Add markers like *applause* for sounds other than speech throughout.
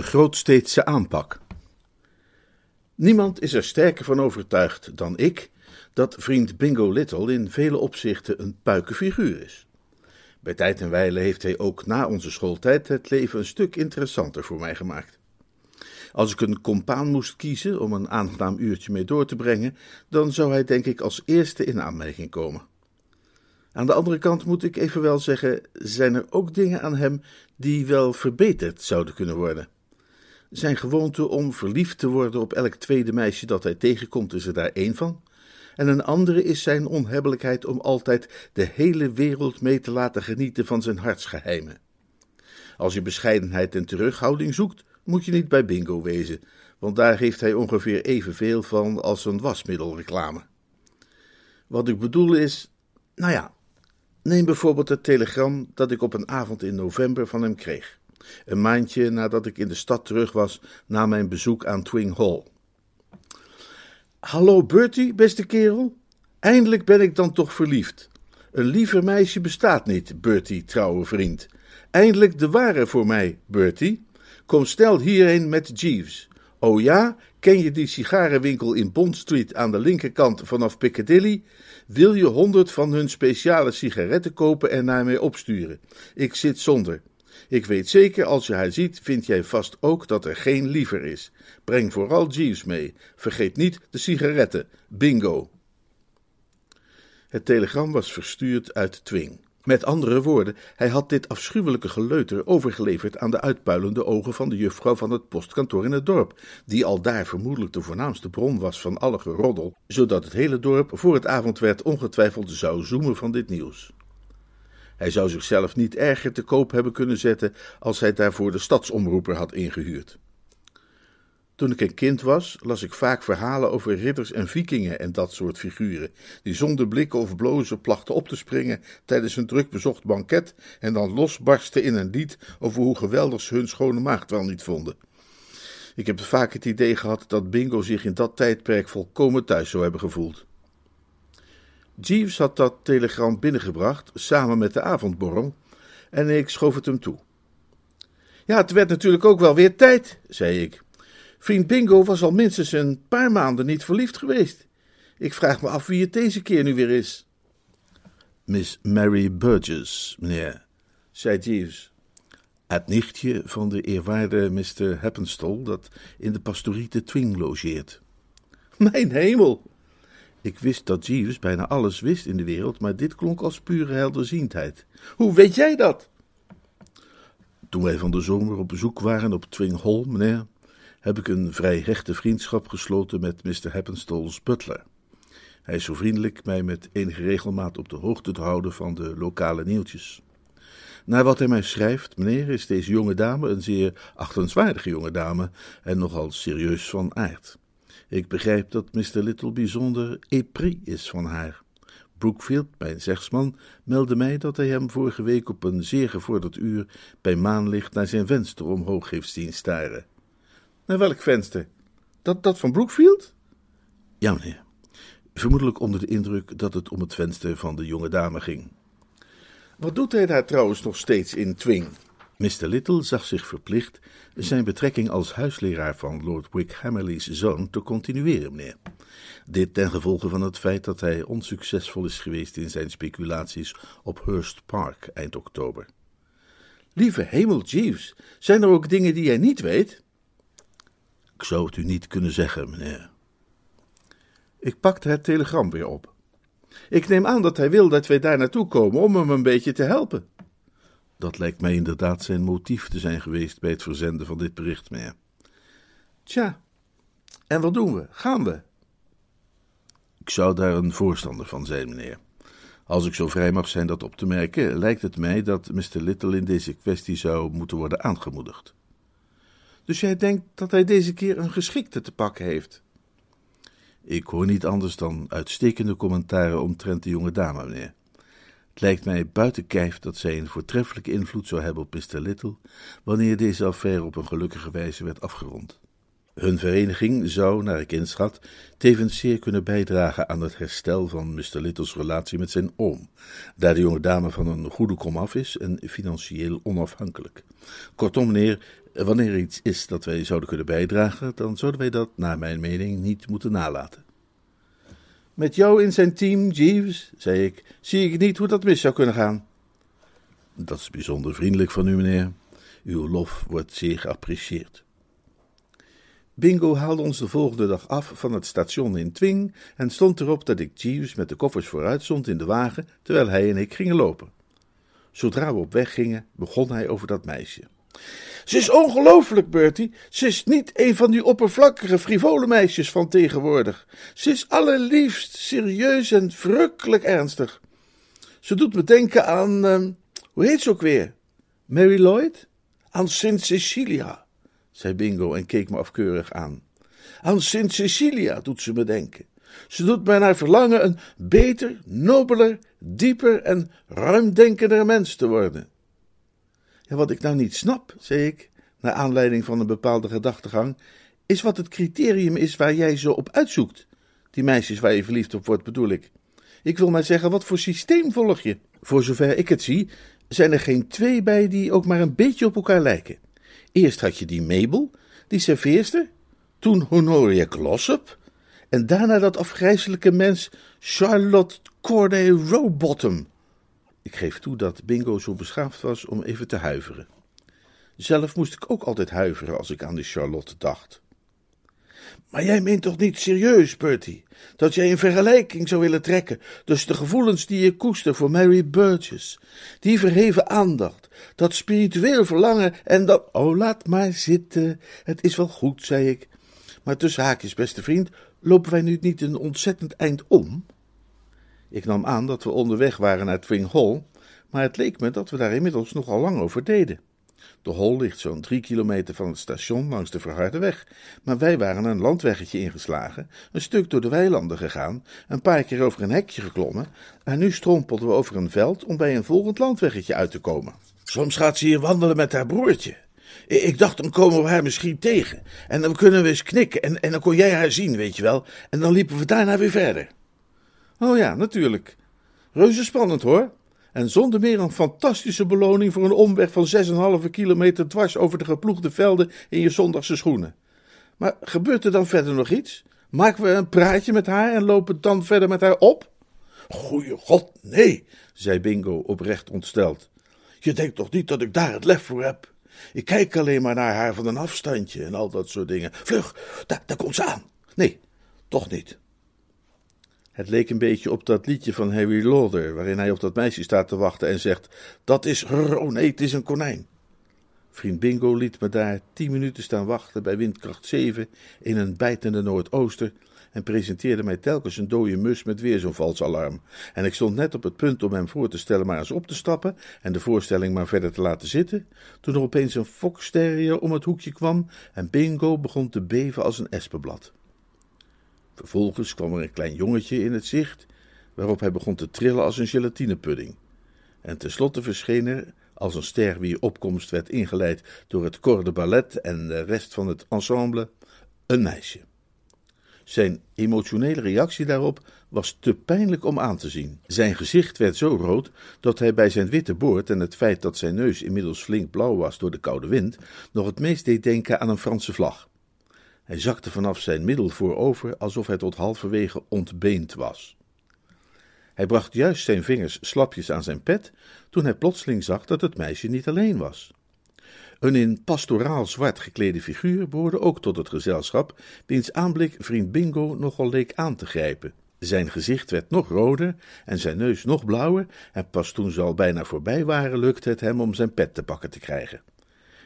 De grootsteedse aanpak. Niemand is er sterker van overtuigd dan ik dat vriend Bingo Little in vele opzichten een puikenfiguur is. Bij tijd en wijle heeft hij ook na onze schooltijd het leven een stuk interessanter voor mij gemaakt. Als ik een compaan moest kiezen om een aangenaam uurtje mee door te brengen, dan zou hij denk ik als eerste in aanmerking komen. Aan de andere kant moet ik evenwel zeggen, zijn er ook dingen aan hem die wel verbeterd zouden kunnen worden. Zijn gewoonte om verliefd te worden op elk tweede meisje dat hij tegenkomt is er daar één van. En een andere is zijn onhebbelijkheid om altijd de hele wereld mee te laten genieten van zijn hartsgeheimen. Als je bescheidenheid en terughouding zoekt, moet je niet bij Bingo wezen, want daar heeft hij ongeveer evenveel van als een wasmiddelreclame. Wat ik bedoel is, nou ja, neem bijvoorbeeld het telegram dat ik op een avond in november van hem kreeg. Een maandje nadat ik in de stad terug was na mijn bezoek aan Twing Hall. Hallo Bertie, beste kerel. Eindelijk ben ik dan toch verliefd. Een liever meisje bestaat niet, Bertie, trouwe vriend. Eindelijk de ware voor mij, Bertie. Kom snel hierheen met Jeeves. Oh ja, ken je die sigarenwinkel in Bond Street aan de linkerkant vanaf Piccadilly? Wil je honderd van hun speciale sigaretten kopen en naar mij opsturen? Ik zit zonder. Ik weet zeker, als je haar ziet, vind jij vast ook dat er geen liever is. Breng vooral Jeeves mee. Vergeet niet de sigaretten. Bingo. Het telegram was verstuurd uit Twing. Met andere woorden, hij had dit afschuwelijke geleuter overgeleverd aan de uitpuilende ogen van de juffrouw van het postkantoor in het dorp, die al daar vermoedelijk de voornaamste bron was van alle geroddel, zodat het hele dorp voor het avond werd ongetwijfeld zou zoemen van dit nieuws. Hij zou zichzelf niet erger te koop hebben kunnen zetten als hij daarvoor de stadsomroeper had ingehuurd. Toen ik een kind was, las ik vaak verhalen over ridders en vikingen en dat soort figuren, die zonder blikken of blozen plachten op te springen tijdens een druk bezocht banket en dan losbarsten in een lied over hoe geweldig ze hun schone maagd wel niet vonden. Ik heb vaak het idee gehad dat Bingo zich in dat tijdperk volkomen thuis zou hebben gevoeld. Jeeves had dat telegram binnengebracht samen met de avondborrel en ik schoof het hem toe. Ja, het werd natuurlijk ook wel weer tijd, zei ik. Vriend Bingo was al minstens een paar maanden niet verliefd geweest. Ik vraag me af wie het deze keer nu weer is. Miss Mary Burgess, meneer, zei Jeeves. Het nichtje van de eerwaarde Mr. Heppenstall dat in de pastoriete Twing logeert. Mijn hemel! Ik wist dat Jeeves bijna alles wist in de wereld, maar dit klonk als pure helderziendheid. Hoe weet jij dat? Toen wij van de zomer op bezoek waren op Twing Hall, meneer, heb ik een vrij hechte vriendschap gesloten met Mr. Heppenstall's butler. Hij is zo vriendelijk mij met enige regelmaat op de hoogte te houden van de lokale nieuwtjes. Naar wat hij mij schrijft, meneer, is deze jonge dame een zeer achtenswaardige jonge dame en nogal serieus van aard. Ik begrijp dat Mr. Little bijzonder épris is van haar. Brookfield, mijn zegsman, meldde mij dat hij hem vorige week op een zeer gevorderd uur bij maanlicht naar zijn venster omhoog heeft zien staren. Naar welk venster? Dat, dat van Brookfield? Ja, meneer. Vermoedelijk onder de indruk dat het om het venster van de jonge dame ging. Wat doet hij daar trouwens nog steeds in Twing? Mr. Little zag zich verplicht zijn betrekking als huisleraar van Lord Wickhammerly's zoon te continueren, meneer. Dit ten gevolge van het feit dat hij onsuccesvol is geweest in zijn speculaties op Hurst Park eind oktober. Lieve hemel, Jeeves, zijn er ook dingen die jij niet weet? Ik zou het u niet kunnen zeggen, meneer. Ik pakte het telegram weer op. Ik neem aan dat hij wil dat wij daar naartoe komen om hem een beetje te helpen. Dat lijkt mij inderdaad zijn motief te zijn geweest bij het verzenden van dit bericht, meneer. Tja, en wat doen we? Gaan we? Ik zou daar een voorstander van zijn, meneer. Als ik zo vrij mag zijn dat op te merken, lijkt het mij dat Mr. Little in deze kwestie zou moeten worden aangemoedigd. Dus jij denkt dat hij deze keer een geschikte te pakken heeft? Ik hoor niet anders dan uitstekende commentaren omtrent de jonge dame, meneer. Lijkt mij buiten kijf dat zij een voortreffelijke invloed zou hebben op Mr. Little, wanneer deze affaire op een gelukkige wijze werd afgerond. Hun vereniging zou, naar ik inschat, tevens zeer kunnen bijdragen aan het herstel van Mr. Little's relatie met zijn oom, daar de jonge dame van een goede komaf is en financieel onafhankelijk. Kortom, meneer, wanneer er iets is dat wij zouden kunnen bijdragen, dan zouden wij dat, naar mijn mening, niet moeten nalaten. Met jou in zijn team, Jeeves, zei ik, zie ik niet hoe dat mis zou kunnen gaan. Dat is bijzonder vriendelijk van u, meneer. Uw lof wordt zeer geapprecieerd. Bingo haalde ons de volgende dag af van het station in Twing en stond erop dat ik Jeeves met de koffers vooruit stond in de wagen, terwijl hij en ik gingen lopen. Zodra we op weg gingen, begon hij over dat meisje. Ze is ongelooflijk, Bertie. Ze is niet een van die oppervlakkige, frivole meisjes van tegenwoordig. Ze is allerliefst, serieus en verrukkelijk ernstig. Ze doet me denken aan, uh, hoe heet ze ook weer? Mary Lloyd? Aan Sint Cecilia zei Bingo en keek me afkeurig aan. Aan Sint Cecilia doet ze me denken. Ze doet mij naar verlangen een beter, nobeler, dieper en ruimdenkender mens te worden. Ja, wat ik nou niet snap, zei ik, naar aanleiding van een bepaalde gedachtegang, is wat het criterium is waar jij zo op uitzoekt. Die meisjes waar je verliefd op wordt, bedoel ik. Ik wil maar zeggen, wat voor systeem volg je? Voor zover ik het zie, zijn er geen twee bij die ook maar een beetje op elkaar lijken. Eerst had je die Mabel, die serveerster, toen Honoria Glossop, en daarna dat afgrijzelijke mens Charlotte Corday Rowbottom. Ik geef toe dat Bingo zo beschaafd was om even te huiveren. Zelf moest ik ook altijd huiveren als ik aan die Charlotte dacht. Maar jij meent toch niet serieus, Bertie, dat jij een vergelijking zou willen trekken tussen de gevoelens die je koester voor Mary Burgess, die verheven aandacht, dat spiritueel verlangen en dat. Oh, laat maar zitten, het is wel goed, zei ik. Maar tussen haakjes, beste vriend, lopen wij nu niet een ontzettend eind om? Ik nam aan dat we onderweg waren naar Twing Hall, maar het leek me dat we daar inmiddels nogal lang over deden. De hol ligt zo'n drie kilometer van het station langs de verharde weg, maar wij waren een landweggetje ingeslagen, een stuk door de weilanden gegaan, een paar keer over een hekje geklommen en nu strompelden we over een veld om bij een volgend landweggetje uit te komen. Soms gaat ze hier wandelen met haar broertje. Ik dacht, dan komen we haar misschien tegen. En dan kunnen we eens knikken en, en dan kon jij haar zien, weet je wel. En dan liepen we daarna weer verder. Oh ja, natuurlijk. Reuze spannend hoor. En zonder meer een fantastische beloning voor een omweg van 6,5 kilometer dwars over de geploegde velden in je zondagse schoenen. Maar gebeurt er dan verder nog iets? Maken we een praatje met haar en lopen dan verder met haar op? Goeie god, nee, zei Bingo oprecht ontsteld. Je denkt toch niet dat ik daar het lef voor heb? Ik kijk alleen maar naar haar van een afstandje en al dat soort dingen. Vlug, daar, daar komt ze aan. Nee, toch niet. Het leek een beetje op dat liedje van Harry Lauder, waarin hij op dat meisje staat te wachten en zegt: Dat is, oh nee, het is een konijn. Vriend Bingo liet me daar tien minuten staan wachten bij windkracht 7 in een bijtende noordooster en presenteerde mij telkens een dode mus met weer zo'n vals alarm. En ik stond net op het punt om hem voor te stellen maar eens op te stappen en de voorstelling maar verder te laten zitten, toen er opeens een foksterrier om het hoekje kwam en Bingo begon te beven als een espenblad. Vervolgens kwam er een klein jongetje in het zicht, waarop hij begon te trillen als een gelatinepudding. En tenslotte verscheen er, als een ster wie opkomst werd ingeleid door het corps de ballet en de rest van het ensemble, een meisje. Zijn emotionele reactie daarop was te pijnlijk om aan te zien. Zijn gezicht werd zo rood dat hij bij zijn witte boord en het feit dat zijn neus inmiddels flink blauw was door de koude wind, nog het meest deed denken aan een Franse vlag. Hij zakte vanaf zijn middel voorover alsof hij tot halverwege ontbeend was. Hij bracht juist zijn vingers slapjes aan zijn pet toen hij plotseling zag dat het meisje niet alleen was. Een in pastoraal zwart geklede figuur behoorde ook tot het gezelschap, wiens aanblik vriend Bingo nogal leek aan te grijpen. Zijn gezicht werd nog roder en zijn neus nog blauwer, en pas toen ze al bijna voorbij waren, lukte het hem om zijn pet te pakken te krijgen.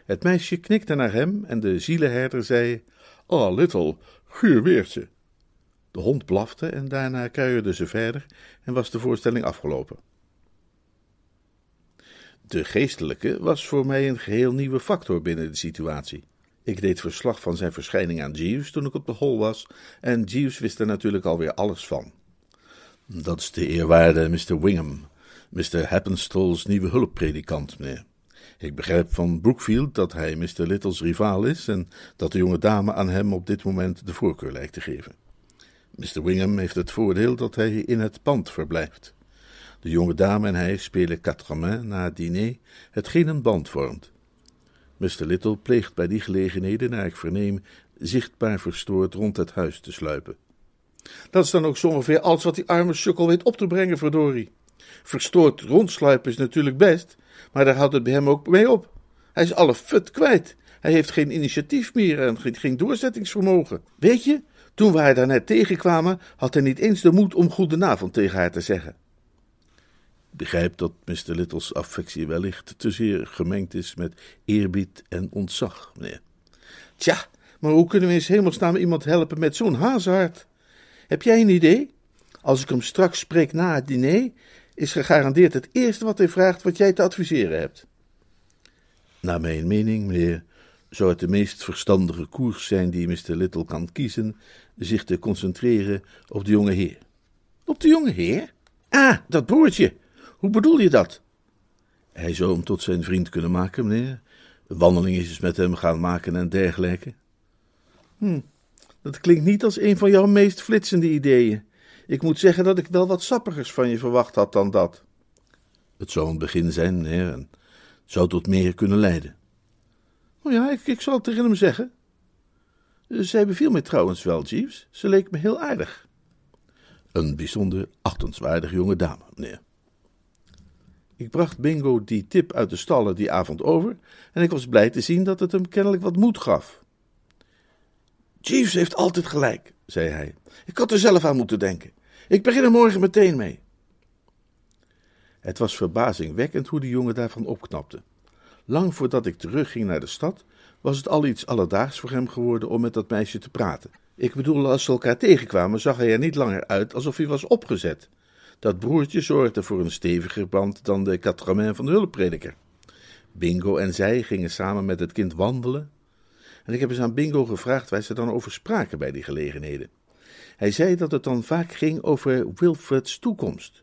Het meisje knikte naar hem en de zielenherder zei: Oh, Little, guur weertje. De hond blafte en daarna kuierde ze verder en was de voorstelling afgelopen. De geestelijke was voor mij een geheel nieuwe factor binnen de situatie. Ik deed verslag van zijn verschijning aan Jeeves toen ik op de hol was, en Jeeves wist er natuurlijk alweer alles van. Dat is de eerwaarde Mr. Wingham, Mr. Happenstall's nieuwe hulppredikant, meneer. Ik begrijp van Brookfield dat hij Mr. Little's rivaal is en dat de jonge dame aan hem op dit moment de voorkeur lijkt te geven. Mr. Wingham heeft het voordeel dat hij in het pand verblijft. De jonge dame en hij spelen quatre na het diner, hetgeen een band vormt. Mr. Little pleegt bij die gelegenheden, naar ik verneem, zichtbaar verstoord rond het huis te sluipen. Dat is dan ook zo ongeveer alles wat die arme sukkel weet op te brengen, verdorie. Verstoord rondsluipen is natuurlijk best, maar daar houdt het bij hem ook mee op. Hij is alle fut kwijt. Hij heeft geen initiatief meer en geen doorzettingsvermogen. Weet je, toen we haar daarnet tegenkwamen, had hij niet eens de moed om goedenavond tegen haar te zeggen. Ik begrijp dat Mr. Little's affectie wellicht te zeer gemengd is met eerbied en ontzag, meneer. Tja, maar hoe kunnen we in hemelsnaam iemand helpen met zo'n hazard? Heb jij een idee? Als ik hem straks spreek na het diner, is gegarandeerd het eerste wat hij vraagt wat jij te adviseren hebt. Naar mijn mening, meneer, zou het de meest verstandige koers zijn die Mr. Little kan kiezen, zich te concentreren op de jonge heer. Op de jonge heer? Ah, dat broertje. Hoe bedoel je dat? Hij zou hem tot zijn vriend kunnen maken, meneer. Wandelingetjes met hem gaan maken en dergelijke. Hm, dat klinkt niet als een van jouw meest flitsende ideeën. Ik moet zeggen dat ik wel wat sappigers van je verwacht had dan dat. Het zou een begin zijn, meneer, en zou tot meer kunnen leiden. Oh ja, ik, ik zal het tegen hem zeggen. Zij beviel mij trouwens wel, Jeeves. Ze leek me heel aardig. Een bijzonder achtenswaardige jonge dame, meneer. Ik bracht Bingo die tip uit de stallen die avond over en ik was blij te zien dat het hem kennelijk wat moed gaf. Jeeves heeft altijd gelijk, zei hij. Ik had er zelf aan moeten denken. Ik begin er morgen meteen mee. Het was verbazingwekkend hoe de jongen daarvan opknapte. Lang voordat ik terugging naar de stad, was het al iets alledaags voor hem geworden om met dat meisje te praten. Ik bedoel, als ze elkaar tegenkwamen, zag hij er niet langer uit alsof hij was opgezet. Dat broertje zorgde voor een steviger band dan de quatre van de hulpprediker. Bingo en zij gingen samen met het kind wandelen. En ik heb eens aan Bingo gevraagd waar ze dan over spraken bij die gelegenheden. Hij zei dat het dan vaak ging over Wilfred's toekomst.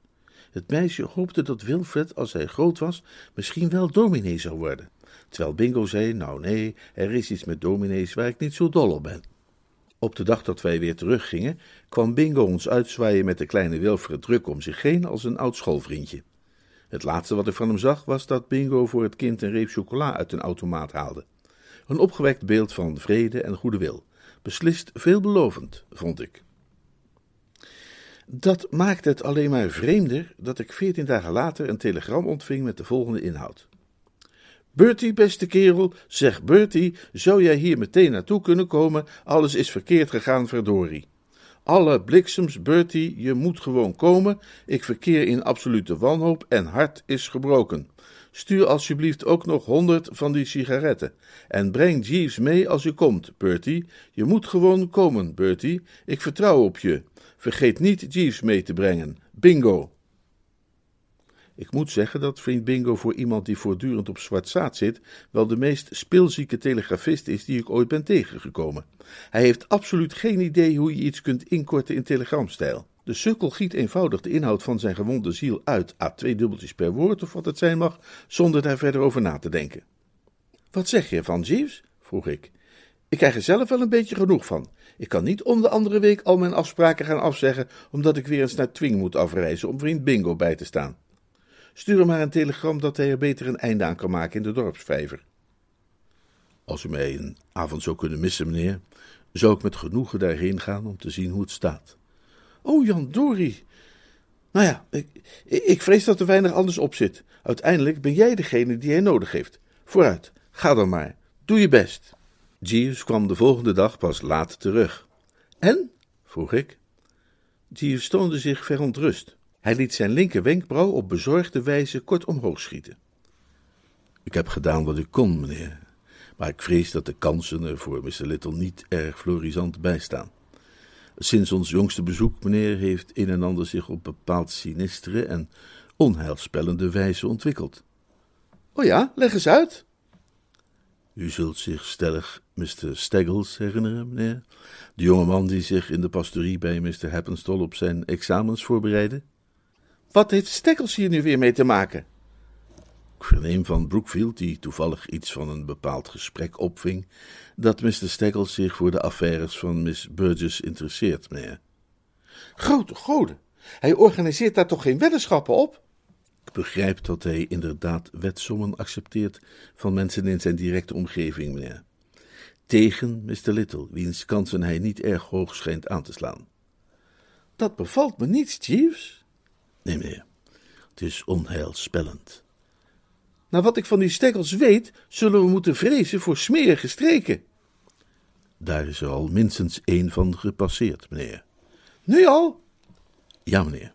Het meisje hoopte dat Wilfred, als hij groot was, misschien wel dominee zou worden. Terwijl Bingo zei: Nou, nee, er is iets met dominees waar ik niet zo dol op ben. Op de dag dat wij weer teruggingen, kwam Bingo ons uitzwaaien met de kleine Wilfred druk om zich heen als een oud schoolvriendje. Het laatste wat ik van hem zag was dat Bingo voor het kind een reep chocola uit een automaat haalde. Een opgewekt beeld van vrede en goede wil. Beslist veelbelovend, vond ik. Dat maakte het alleen maar vreemder dat ik veertien dagen later een telegram ontving met de volgende inhoud. Bertie, beste kerel, zeg Bertie, zou jij hier meteen naartoe kunnen komen? Alles is verkeerd gegaan, verdorie. Alle bliksems, Bertie, je moet gewoon komen. Ik verkeer in absolute wanhoop en hart is gebroken. Stuur alsjeblieft ook nog honderd van die sigaretten. En breng Jeeves mee als je komt, Bertie. Je moet gewoon komen, Bertie. Ik vertrouw op je. Vergeet niet Jeeves mee te brengen. Bingo! Ik moet zeggen dat vriend Bingo voor iemand die voortdurend op zwart zaad zit, wel de meest speelzieke telegrafist is die ik ooit ben tegengekomen. Hij heeft absoluut geen idee hoe je iets kunt inkorten in telegramstijl. De sukkel giet eenvoudig de inhoud van zijn gewonde ziel uit, a twee dubbeltjes per woord of wat het zijn mag, zonder daar verder over na te denken. Wat zeg je van Jeeves? vroeg ik. Ik krijg er zelf wel een beetje genoeg van. Ik kan niet om de andere week al mijn afspraken gaan afzeggen, omdat ik weer eens naar Twing moet afreizen om vriend Bingo bij te staan. Stuur hem maar een telegram dat hij er beter een einde aan kan maken in de dorpsvijver. Als u mij een avond zou kunnen missen, meneer, zou ik met genoegen daarheen gaan om te zien hoe het staat. Oh, Jan Dori. Nou ja, ik, ik vrees dat er weinig anders op zit. Uiteindelijk ben jij degene die hij nodig heeft. Vooruit, ga dan maar. Doe je best. Jeeves kwam de volgende dag pas laat terug. En? vroeg ik. Jeeves toonde zich verontrust. Hij liet zijn linker wenkbrauw op bezorgde wijze kort omhoog schieten. Ik heb gedaan wat ik kon, meneer, maar ik vrees dat de kansen er voor Mr. Little niet erg florisant bij staan. Sinds ons jongste bezoek, meneer, heeft een en ander zich op bepaald sinistere en onheilspellende wijze ontwikkeld. Oh ja, leg eens uit. U U zult zich stellig Mr. Staggles herinneren, meneer? De jonge man die zich in de pastorie bij Mr. Happenstall op zijn examens voorbereidde? Wat heeft Staggles hier nu weer mee te maken? Ik verneem van Brookfield, die toevallig iets van een bepaald gesprek opving, dat Mr. Staggles zich voor de affaires van Miss Burgess interesseert, meneer. Grote goden, hij organiseert daar toch geen weddenschappen op? Ik begrijp dat hij inderdaad wetsommen accepteert van mensen in zijn directe omgeving, meneer. Tegen Mr. Little, wiens kansen hij niet erg hoog schijnt aan te slaan. Dat bevalt me niets, Jeeves. Nee, meneer. Het is onheilspellend. Naar wat ik van die stekkels weet, zullen we moeten vrezen voor smerige streken. Daar is er al minstens één van gepasseerd, meneer. Nu al? Ja, meneer.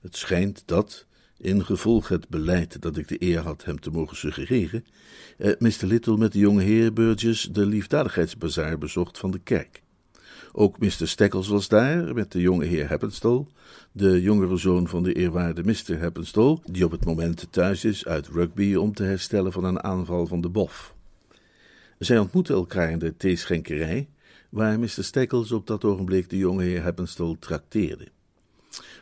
Het schijnt dat, in gevolg het beleid dat ik de eer had hem te mogen suggereren, eh, Mr. Little met de jonge heer Burgess de liefdadigheidsbazaar bezocht van de kerk. Ook Mr. Steckles was daar met de jonge heer Heppenstall, de jongere zoon van de eerwaarde Mr. Heppenstall, die op het moment thuis is uit rugby om te herstellen van een aanval van de bof. Zij ontmoetten elkaar in de theeschenkerij, waar Mr. Steckles op dat ogenblik de jonge heer Heppenstall trakteerde.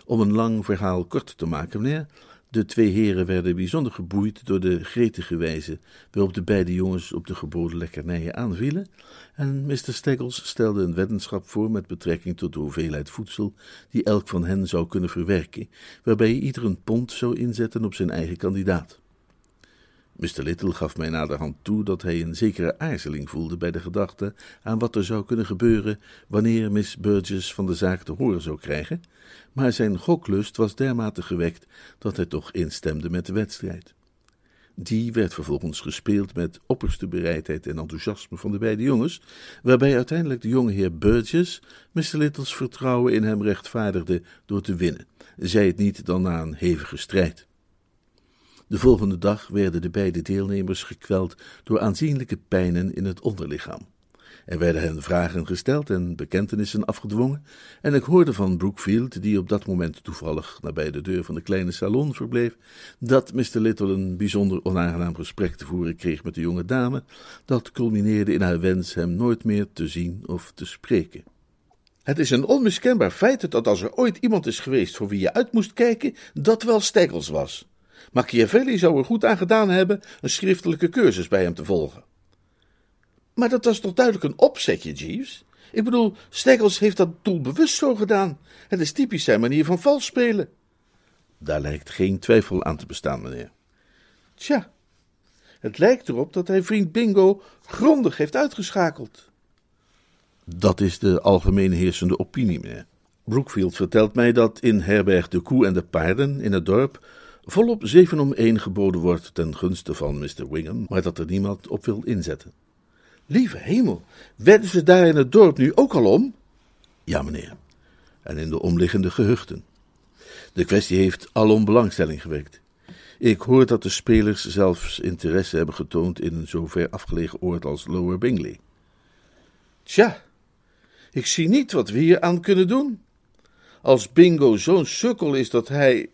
Om een lang verhaal kort te maken, meneer, de twee heren werden bijzonder geboeid door de gretige wijze waarop de beide jongens op de geboden lekkernijen aanvielen, en Mr. Staggles stelde een weddenschap voor met betrekking tot de hoeveelheid voedsel die elk van hen zou kunnen verwerken, waarbij ieder een pond zou inzetten op zijn eigen kandidaat. Mr. Little gaf mij naderhand toe dat hij een zekere aarzeling voelde bij de gedachte aan wat er zou kunnen gebeuren wanneer Miss Burgess van de zaak te horen zou krijgen, maar zijn goklust was dermate gewekt dat hij toch instemde met de wedstrijd. Die werd vervolgens gespeeld met opperste bereidheid en enthousiasme van de beide jongens, waarbij uiteindelijk de jonge heer Burgess Mr. Littles vertrouwen in hem rechtvaardigde door te winnen, zij het niet dan na een hevige strijd. De volgende dag werden de beide deelnemers gekweld door aanzienlijke pijnen in het onderlichaam. Er werden hen vragen gesteld en bekentenissen afgedwongen, en ik hoorde van Brookfield, die op dat moment toevallig nabij de deur van de kleine salon verbleef, dat Mr. Little een bijzonder onaangenaam gesprek te voeren kreeg met de jonge dame, dat culmineerde in haar wens hem nooit meer te zien of te spreken. Het is een onmiskenbaar feit dat als er ooit iemand is geweest voor wie je uit moest kijken, dat wel Steggles was. Machiavelli zou er goed aan gedaan hebben een schriftelijke cursus bij hem te volgen. Maar dat was toch duidelijk een opzetje, Jeeves? Ik bedoel, Steggles heeft dat doelbewust zo gedaan. Het is typisch zijn manier van vals spelen. Daar lijkt geen twijfel aan te bestaan, meneer. Tja, het lijkt erop dat hij vriend Bingo grondig heeft uitgeschakeld. Dat is de algemeen heersende opinie, meneer. Brookfield vertelt mij dat in herberg De Koe en de Paarden in het dorp volop zeven om één geboden wordt ten gunste van Mr. Wingham, maar dat er niemand op wil inzetten. Lieve hemel, wedden ze daar in het dorp nu ook al om? Ja, meneer. En in de omliggende gehuchten. De kwestie heeft alom belangstelling gewekt. Ik hoor dat de spelers zelfs interesse hebben getoond in een zo ver afgelegen oord als Lower Bingley. Tja, ik zie niet wat we hier aan kunnen doen. Als Bingo zo'n sukkel is dat hij.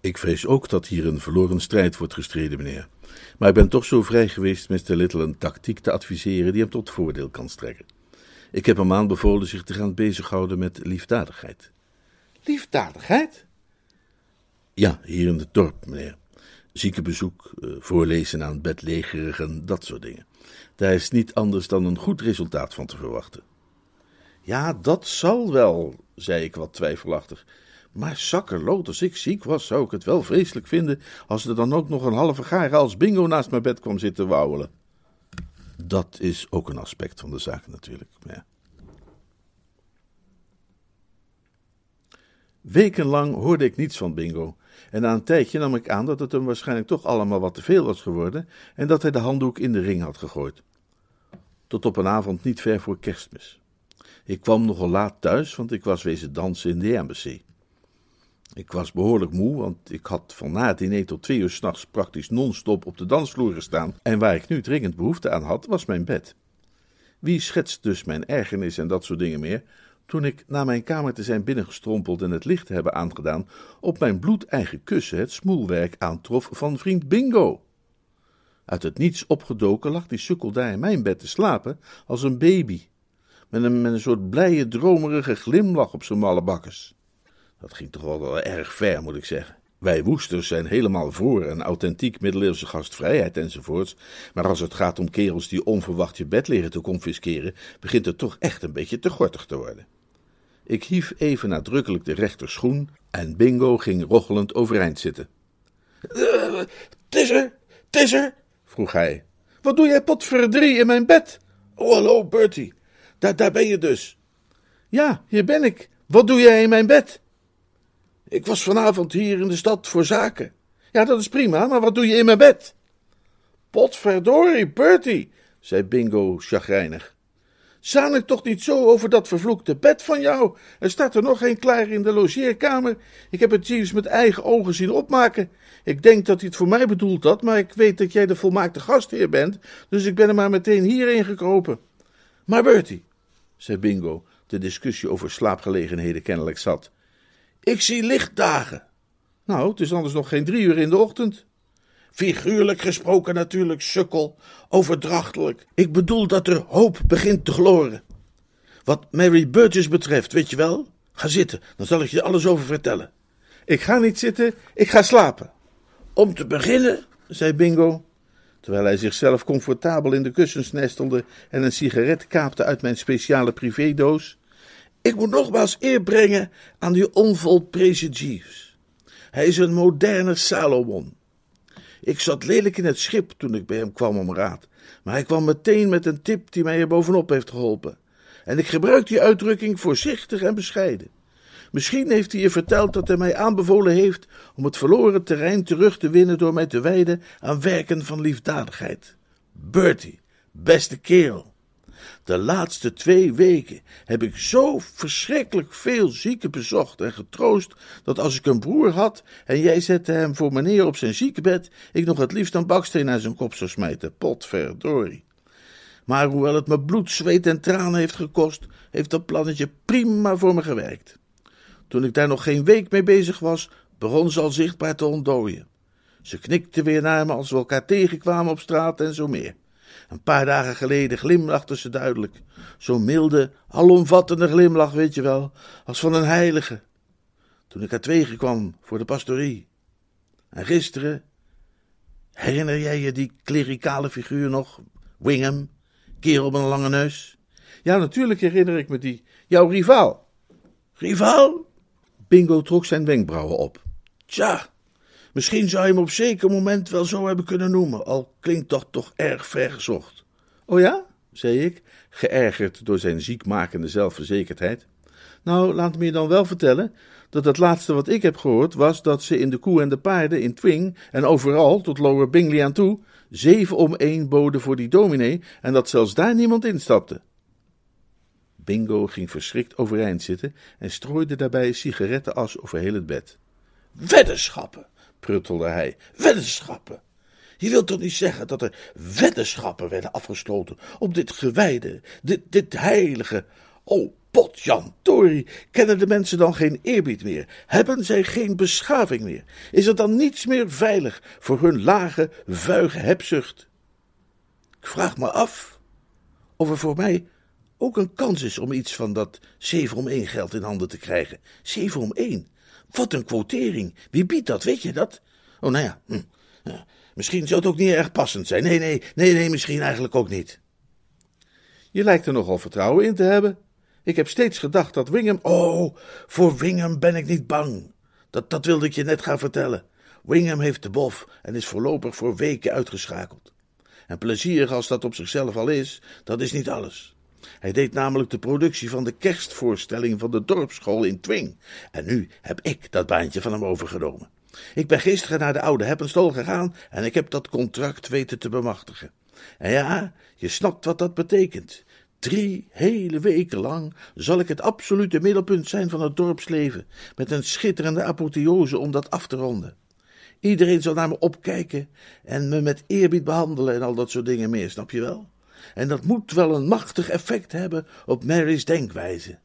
Ik vrees ook dat hier een verloren strijd wordt gestreden, meneer. Maar ik ben toch zo vrij geweest Mr. Little een tactiek te adviseren die hem tot voordeel kan strekken. Ik heb hem aanbevolen zich te gaan bezighouden met liefdadigheid. Liefdadigheid? Ja, hier in het dorp, meneer. Ziekenbezoek, eh, voorlezen aan bedlegerigen, dat soort dingen. Daar is niet anders dan een goed resultaat van te verwachten. Ja, dat zal wel, zei ik wat twijfelachtig. Maar zakkerloot, als ik ziek was, zou ik het wel vreselijk vinden als er dan ook nog een halve gare als bingo naast mijn bed kwam zitten wauwelen. Dat is ook een aspect van de zaak natuurlijk. Wekenlang hoorde ik niets van Bingo. En na een tijdje nam ik aan dat het hem waarschijnlijk toch allemaal wat te veel was geworden en dat hij de handdoek in de ring had gegooid. Tot op een avond niet ver voor kerstmis. Ik kwam nogal laat thuis, want ik was wezen dansen in de embassy. Ik was behoorlijk moe, want ik had van na het diner tot twee uur s'nachts praktisch non-stop op de dansvloer gestaan. En waar ik nu dringend behoefte aan had, was mijn bed. Wie schetst dus mijn ergernis en dat soort dingen meer, toen ik na mijn kamer te zijn binnengestrompeld en het licht te hebben aangedaan, op mijn bloedeigen kussen het smoelwerk aantrof van vriend Bingo. Uit het niets opgedoken lag die sukkel daar in mijn bed te slapen als een baby, met een, met een soort blije, dromerige glimlach op zijn malle bakkes. Dat ging toch wel, wel erg ver, moet ik zeggen. Wij woesters zijn helemaal voor een authentiek middeleeuwse gastvrijheid enzovoorts, maar als het gaat om kerels die onverwacht je bed liggen te confisceren, begint het toch echt een beetje te gortig te worden. Ik hief even nadrukkelijk de rechterschoen en Bingo ging rochelend overeind zitten. Uh, is er, is er, vroeg hij. Wat doe jij potverdrie in mijn bed? Oh, hallo, Bertie. Daar, daar ben je dus. Ja, hier ben ik. Wat doe jij in mijn bed? Ik was vanavond hier in de stad voor zaken. Ja, dat is prima, maar wat doe je in mijn bed? Potverdorie, Bertie, zei Bingo chagrijnig. Zaan ik toch niet zo over dat vervloekte bed van jou? Er staat er nog geen klaar in de logeerkamer. Ik heb het Jeeves met eigen ogen zien opmaken. Ik denk dat hij het voor mij bedoeld had, maar ik weet dat jij de volmaakte gastheer bent, dus ik ben er maar meteen hierheen gekropen. Maar Bertie, zei Bingo, de discussie over slaapgelegenheden kennelijk zat, ik zie lichtdagen. Nou, het is anders nog geen drie uur in de ochtend. Figuurlijk gesproken natuurlijk, sukkel, overdrachtelijk. Ik bedoel dat er hoop begint te gloren. Wat Mary Burgess betreft, weet je wel? Ga zitten, dan zal ik je alles over vertellen. Ik ga niet zitten, ik ga slapen. Om te beginnen, zei Bingo, terwijl hij zichzelf comfortabel in de kussens nestelde en een sigaret kaapte uit mijn speciale privédoos. Ik moet nogmaals eer brengen aan die onvolprezen Jeeves. Hij is een moderne Salomon. Ik zat lelijk in het schip toen ik bij hem kwam om raad, maar hij kwam meteen met een tip die mij er bovenop heeft geholpen. En ik gebruik die uitdrukking voorzichtig en bescheiden. Misschien heeft hij je verteld dat hij mij aanbevolen heeft om het verloren terrein terug te winnen door mij te wijden aan werken van liefdadigheid. Bertie, beste kerel. De laatste twee weken heb ik zo verschrikkelijk veel zieken bezocht en getroost, dat als ik een broer had en jij zette hem voor meneer op zijn ziekenbed, ik nog het liefst een baksteen naar zijn kop zou smijten. Potverdorie. Maar hoewel het me bloed, zweet en tranen heeft gekost, heeft dat plannetje prima voor me gewerkt. Toen ik daar nog geen week mee bezig was, begon ze al zichtbaar te ontdooien. Ze knikte weer naar me als we elkaar tegenkwamen op straat en zo meer. Een paar dagen geleden glimlachte ze duidelijk. Zo'n milde, alomvattende glimlach, weet je wel, als van een heilige. Toen ik haar tegenkwam voor de pastorie. En gisteren, herinner jij je die klerikale figuur nog? Wingham, kerel met een lange neus? Ja, natuurlijk herinner ik me die. Jouw rivaal. Rivaal? Bingo trok zijn wenkbrauwen op. Tja, Misschien zou je hem op zeker moment wel zo hebben kunnen noemen, al klinkt dat toch erg vergezocht. Oh ja? zei ik, geërgerd door zijn ziekmakende zelfverzekerdheid. Nou, laat me je dan wel vertellen dat het laatste wat ik heb gehoord was dat ze in de koe en de paarden in Twing en overal, tot Lower Bingley aan toe, zeven om één boden voor die dominee en dat zelfs daar niemand instapte. Bingo ging verschrikt overeind zitten en strooide daarbij sigarettenas over heel het bed. Weddenschappen! Pruttelde hij. Weddenschappen! Je wilt toch niet zeggen dat er weddenschappen werden afgesloten op dit gewijde, dit, dit heilige. Oh, potjan, Tori, kennen de mensen dan geen eerbied meer? Hebben zij geen beschaving meer? Is er dan niets meer veilig voor hun lage, vuige hebzucht? Ik vraag me af of er voor mij ook een kans is om iets van dat zeven om één geld in handen te krijgen. Zeven om één. Wat een quotering. Wie biedt dat, weet je dat? Oh, nou ja, hm. ja. Misschien zou het ook niet erg passend zijn. Nee, nee, nee, nee, misschien eigenlijk ook niet. Je lijkt er nogal vertrouwen in te hebben. Ik heb steeds gedacht dat Wingham. Oh, voor Wingham ben ik niet bang. Dat, dat wilde ik je net gaan vertellen. Wingham heeft de bof en is voorlopig voor weken uitgeschakeld. En plezierig als dat op zichzelf al is, dat is niet alles. Hij deed namelijk de productie van de kerstvoorstelling van de dorpsschool in Twing. En nu heb ik dat baantje van hem overgenomen. Ik ben gisteren naar de oude Heppenstol gegaan en ik heb dat contract weten te bemachtigen. En ja, je snapt wat dat betekent. Drie hele weken lang zal ik het absolute middelpunt zijn van het dorpsleven, met een schitterende apotheose om dat af te ronden. Iedereen zal naar me opkijken en me met eerbied behandelen en al dat soort dingen meer, snap je wel? En dat moet wel een machtig effect hebben op Mary's denkwijze.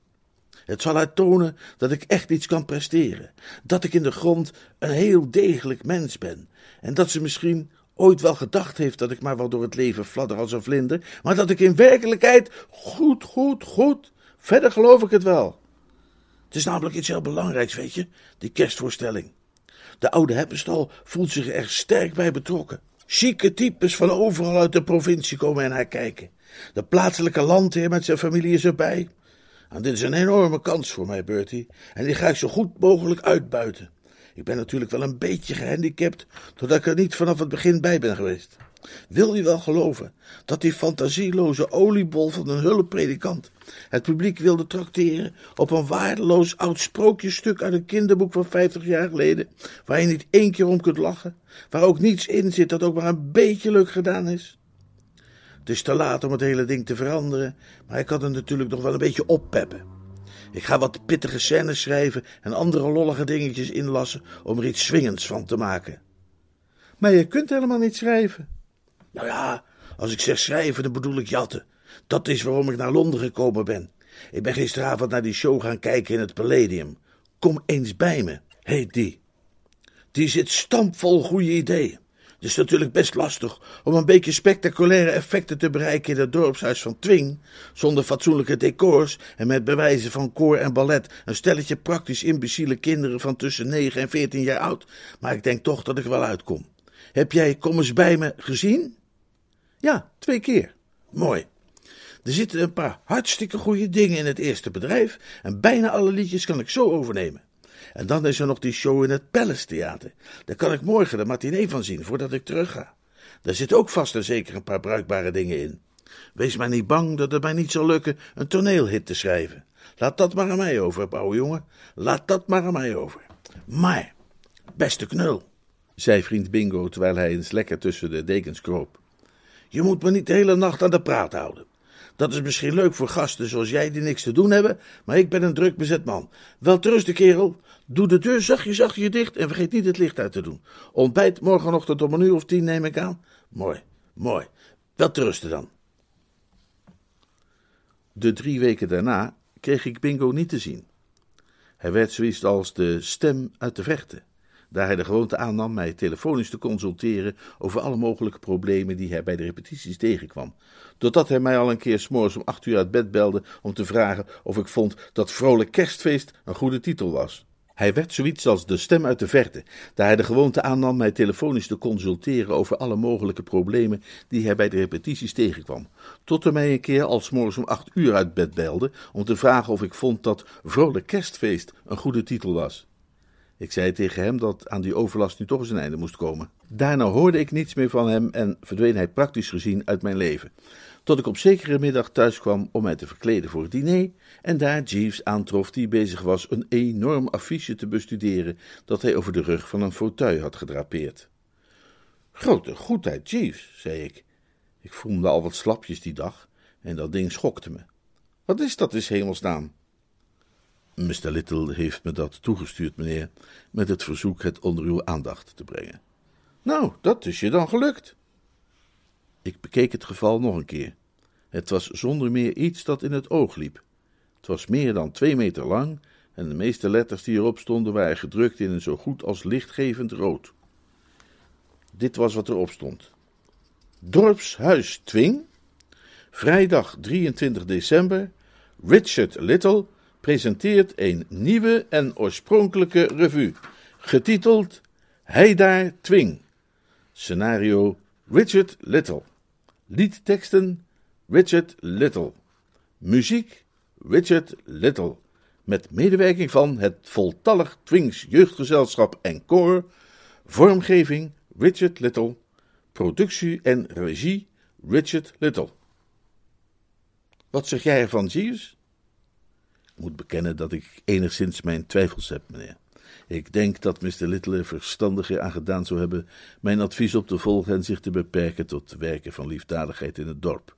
Het zal haar tonen dat ik echt iets kan presteren, dat ik in de grond een heel degelijk mens ben en dat ze misschien ooit wel gedacht heeft dat ik maar wel door het leven fladder als een vlinder, maar dat ik in werkelijkheid goed, goed, goed. Verder geloof ik het wel. Het is namelijk iets heel belangrijks, weet je, die kerstvoorstelling. De oude Heppenstal voelt zich er sterk bij betrokken. Chique types van overal uit de provincie komen naar kijken. De plaatselijke landheer met zijn familie is erbij. En dit is een enorme kans voor mij, Bertie, en die ga ik zo goed mogelijk uitbuiten. Ik ben natuurlijk wel een beetje gehandicapt, doordat ik er niet vanaf het begin bij ben geweest. Wil je wel geloven dat die fantasieloze oliebol van een hulppredikant het publiek wilde trakteren op een waardeloos oud sprookjestuk uit een kinderboek van vijftig jaar geleden, waar je niet één keer om kunt lachen, waar ook niets in zit dat ook maar een beetje leuk gedaan is? Het is te laat om het hele ding te veranderen, maar ik kan het natuurlijk nog wel een beetje oppeppen. Ik ga wat pittige scènes schrijven en andere lollige dingetjes inlassen om er iets swingends van te maken. Maar je kunt helemaal niet schrijven. Nou ja, als ik zeg schrijven, dan bedoel ik jatten. Dat is waarom ik naar Londen gekomen ben. Ik ben gisteravond naar die show gaan kijken in het Palladium. Kom eens bij me. Heet die. Die zit stampvol goede ideeën. Het is natuurlijk best lastig om een beetje spectaculaire effecten te bereiken in het dorpshuis van Twing, zonder fatsoenlijke decors en met bewijzen van koor en ballet, een stelletje praktisch imbeciele kinderen van tussen 9 en 14 jaar oud, maar ik denk toch dat ik wel uitkom. Heb jij Kom eens bij me gezien? Ja, twee keer. Mooi. Er zitten een paar hartstikke goede dingen in het eerste bedrijf en bijna alle liedjes kan ik zo overnemen. En dan is er nog die show in het Palace Theater. Daar kan ik morgen de matinee van zien voordat ik terug ga. Daar zit ook vast en zeker een paar bruikbare dingen in. Wees maar niet bang dat het mij niet zal lukken een toneelhit te schrijven. Laat dat maar aan mij over, ouwe jongen. Laat dat maar aan mij over. Maar, beste knul, zei vriend Bingo terwijl hij eens lekker tussen de dekens kroop. Je moet me niet de hele nacht aan de praat houden. Dat is misschien leuk voor gasten zoals jij die niks te doen hebben, maar ik ben een druk bezet man. Wel de kerel. Doe de deur zachtjes achter je dicht en vergeet niet het licht uit te doen. Ontbijt morgenochtend om een uur of tien neem ik aan. Mooi, mooi. Wel rusten dan. De drie weken daarna kreeg ik Bingo niet te zien. Hij werd zoiets als de stem uit de verte daar hij de gewoonte aannam mij telefonisch te consulteren over alle mogelijke problemen die hij bij de repetities tegenkwam. Totdat hij mij al een keer s'morgens om acht uur uit bed belde om te vragen of ik vond dat Vrolijk Kerstfeest een goede titel was. Hij werd zoiets als de stem uit de verte, daar hij de gewoonte aannam mij telefonisch te consulteren over alle mogelijke problemen die hij bij de repetities tegenkwam. Tot hij mij een keer als morgens om acht uur uit bed belde om te vragen of ik vond dat Vrolijk Kerstfeest een goede titel was. Ik zei tegen hem dat aan die overlast nu toch eens een einde moest komen. Daarna hoorde ik niets meer van hem en verdween hij praktisch gezien uit mijn leven. Tot ik op zekere middag thuis kwam om mij te verkleden voor het diner en daar Jeeves aantrof die bezig was een enorm affiche te bestuderen dat hij over de rug van een fauteuil had gedrapeerd. Grote goedheid, Jeeves, zei ik. Ik voelde al wat slapjes die dag en dat ding schokte me. Wat is dat is hemelsnaam? Mr. Little heeft me dat toegestuurd, meneer, met het verzoek het onder uw aandacht te brengen. Nou, dat is je dan gelukt. Ik bekeek het geval nog een keer. Het was zonder meer iets dat in het oog liep. Het was meer dan twee meter lang en de meeste letters die erop stonden waren gedrukt in een zo goed als lichtgevend rood. Dit was wat erop stond. Dorpshuis Twing, vrijdag 23 december, Richard Little, presenteert een nieuwe en oorspronkelijke revue, getiteld Heidaar Twing. Scenario Richard Little. Liedteksten Richard Little. Muziek Richard Little. Met medewerking van het voltallig Twings Jeugdgezelschap en Koor. Vormgeving Richard Little. Productie en regie Richard Little. Wat zeg jij ervan, Jeeves? Moet bekennen dat ik enigszins mijn twijfels heb, meneer. Ik denk dat Mr. Little er verstandiger aan gedaan zou hebben mijn advies op te volgen en zich te beperken tot werken van liefdadigheid in het dorp.